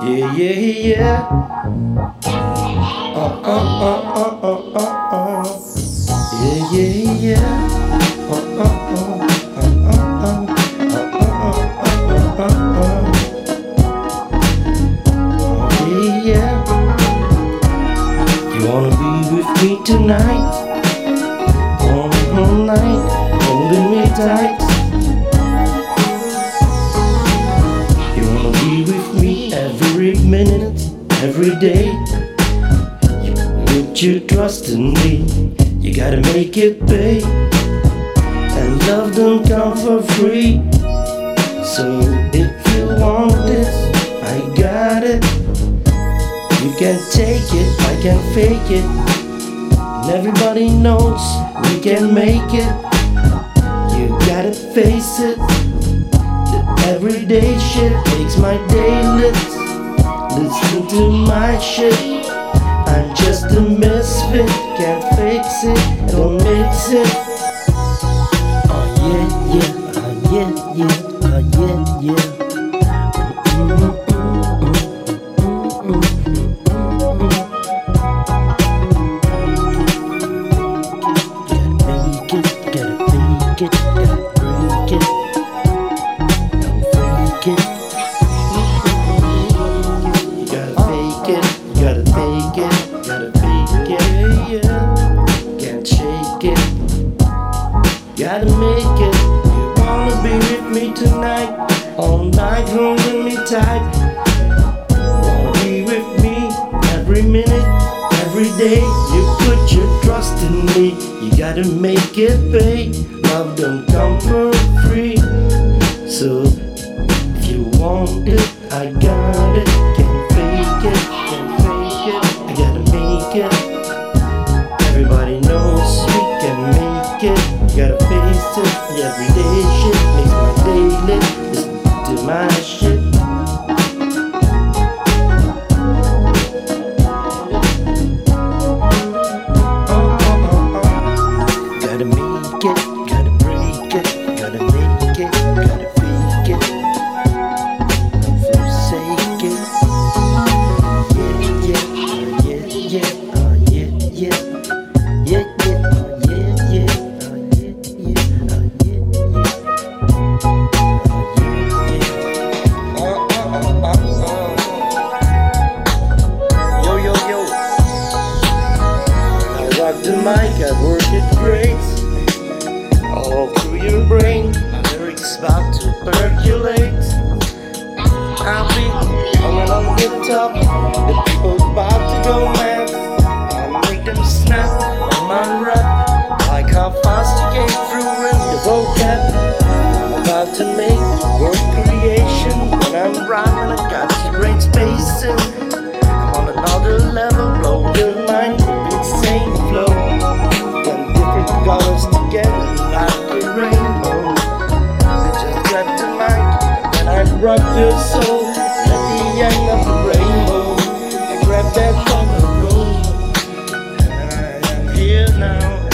Yeah, yeah, yeah. Uh, uh, uh, uh, uh, uh, uh. Yeah, yeah, yeah. Uh, uh, uh, uh, uh, uh. Uh, uh, uh, put your trust in me, you gotta make it pay. And love don't come for free. So if you want this, I got it. You can take it, I can fake it. And everybody knows we can make it. You gotta face it. The everyday shit makes my day lit. Listen to my shit. Don't it. Oh yeah, yeah, oh yeah, yeah, oh yeah, yeah. Gotta make it, gotta fake it, gotta make it. You wanna be with me tonight, all night holding me tight. Wanna be with me every minute, every day. You put your trust in me, you gotta make it pay. Love don't come for free, so if you want it, I got it. Face Rock the mic, I work it great. All through your brain, lyrics about to percolate. I'll be coming on the top, the people's about to go mad. I make them snap on my rap, like how fast you came through in the vocab. I'm about to make word creation when I'm rhyming, I got the brain spacing. I'm on another level, blow your mind Your soul at the end of the rainbow. I grab that color gold and I am here now,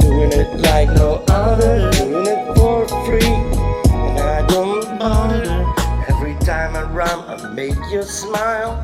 doing it like no other, doing it for free, and I don't bother. Every time I rhyme, I make you smile.